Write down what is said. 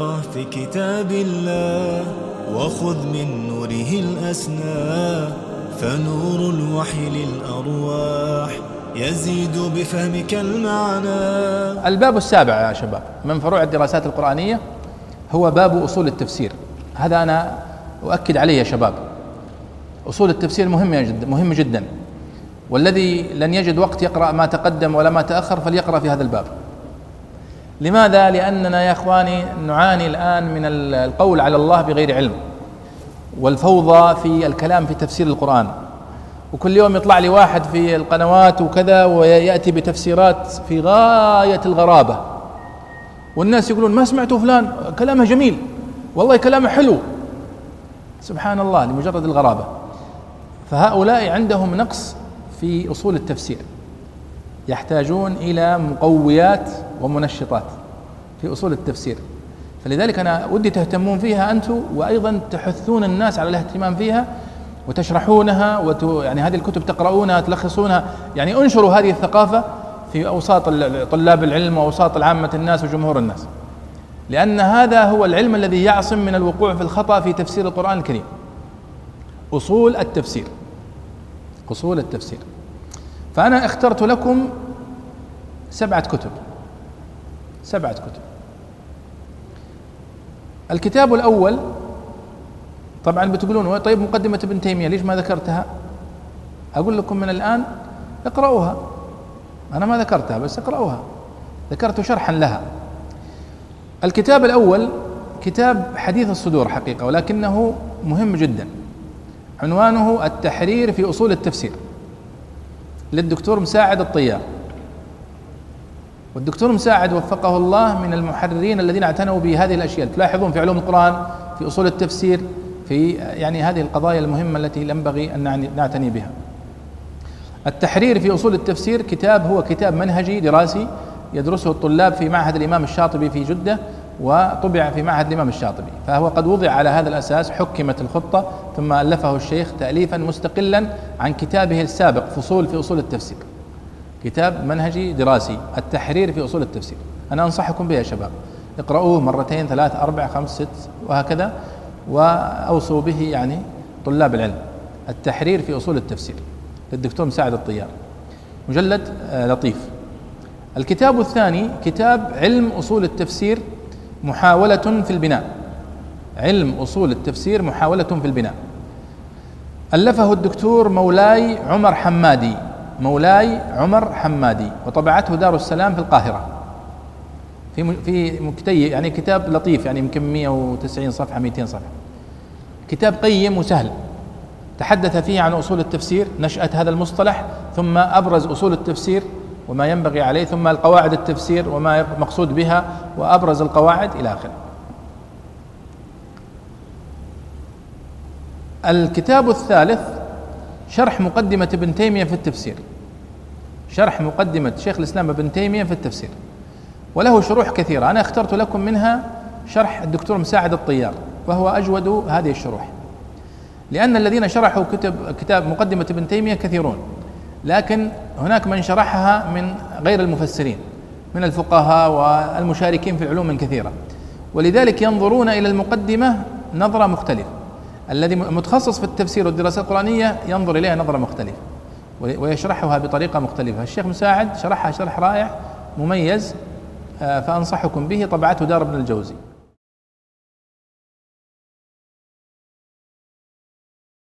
تفقه في كتاب الله وخذ من نوره الأسنى فنور الوحي للأرواح يزيد بفهمك المعنى. الباب السابع يا شباب من فروع الدراسات القرآنية هو باب أصول التفسير. هذا أنا أؤكد عليه يا شباب. أصول التفسير مهمة جدا مهم جدا. والذي لن يجد وقت يقرأ ما تقدم ولا ما تأخر فليقرأ في هذا الباب. لماذا؟ لأننا يا إخواني نعاني الآن من القول على الله بغير علم والفوضى في الكلام في تفسير القرآن. وكل يوم يطلع لي واحد في القنوات وكذا ويأتي بتفسيرات في غاية الغرابة. والناس يقولون ما سمعتوا فلان؟ كلامه جميل. والله كلامه حلو. سبحان الله لمجرد الغرابة. فهؤلاء عندهم نقص في أصول التفسير. يحتاجون إلى مقويات ومنشطات في أصول التفسير. فلذلك أنا ودي تهتمون فيها أنتم وأيضا تحثون الناس على الاهتمام فيها وتشرحونها وت... يعني هذه الكتب تقرؤونها تلخصونها. يعني انشروا هذه الثقافة في أوساط طلاب العلم وأوساط العامة الناس وجمهور الناس. لأن هذا هو العلم الذي يعصم من الوقوع في الخطأ في تفسير القرآن الكريم. أصول التفسير. أصول التفسير. فأنا اخترت لكم سبعة كتب. سبعة كتب. الكتاب الأول طبعا بتقولون طيب مقدمة ابن تيمية ليش ما ذكرتها؟ أقول لكم من الآن اقرأوها. أنا ما ذكرتها بس اقرأوها. ذكرت شرحا لها. الكتاب الأول كتاب حديث الصدور حقيقة ولكنه مهم جدا. عنوانه التحرير في أصول التفسير. للدكتور مساعد الطيار. والدكتور مساعد وفقه الله من المحررين الذين اعتنوا بهذه الأشياء. تلاحظون في علوم القرآن في أصول التفسير في يعني هذه القضايا المهمة التي ينبغي أن نعتني بها. التحرير في أصول التفسير كتاب هو كتاب منهجي دراسي يدرسه الطلاب في معهد الإمام الشاطبي في جدة وطبع في معهد الإمام الشاطبي. فهو قد وضع على هذا الأساس حكمت الخطة ثم ألفه الشيخ تاليفا مستقلا عن كتابه السابق فصول في أصول التفسير. كتاب منهجي دراسي التحرير في أصول التفسير. أنا أنصحكم به يا شباب. اقرأوه مرتين ثلاث أربع خمس ست وهكذا وأوصوا به يعني طلاب العلم. التحرير في أصول التفسير. للدكتور مساعد الطيار. مجلد آه، لطيف. الكتاب الثاني كتاب علم أصول التفسير محاولة في البناء. علم أصول التفسير محاولة في البناء. ألفه الدكتور مولاي عمر حمادي. مولاي عمر حمادي وطبعته دار السلام في القاهرة. في في مكتي يعني كتاب لطيف يعني يمكن 190 صفحة 200 صفحة. كتاب قيم وسهل. تحدث فيه عن أصول التفسير نشأة هذا المصطلح ثم أبرز أصول التفسير وما ينبغي عليه ثم القواعد التفسير وما مقصود بها وأبرز القواعد إلى آخره. الكتاب الثالث شرح مقدمة ابن تيمية في التفسير. شرح مقدمة شيخ الإسلام ابن تيمية في التفسير. وله شروح كثيرة. أنا اخترت لكم منها شرح الدكتور مساعد الطيار وهو أجود هذه الشروح. لأن الذين شرحوا كتب كتاب مقدمة ابن تيمية كثيرون لكن هناك من شرحها من غير المفسرين من الفقهاء والمشاركين في العلوم كثيرة. ولذلك ينظرون إلى المقدمة نظرة مختلفة. الذي متخصص في التفسير والدراسات القرآنية ينظر إليها نظرة مختلفة. ويشرحها بطريقة مختلفة. الشيخ مساعد شرحها شرح رائع مميز آه، فأنصحكم به طبعته دار ابن الجوزي.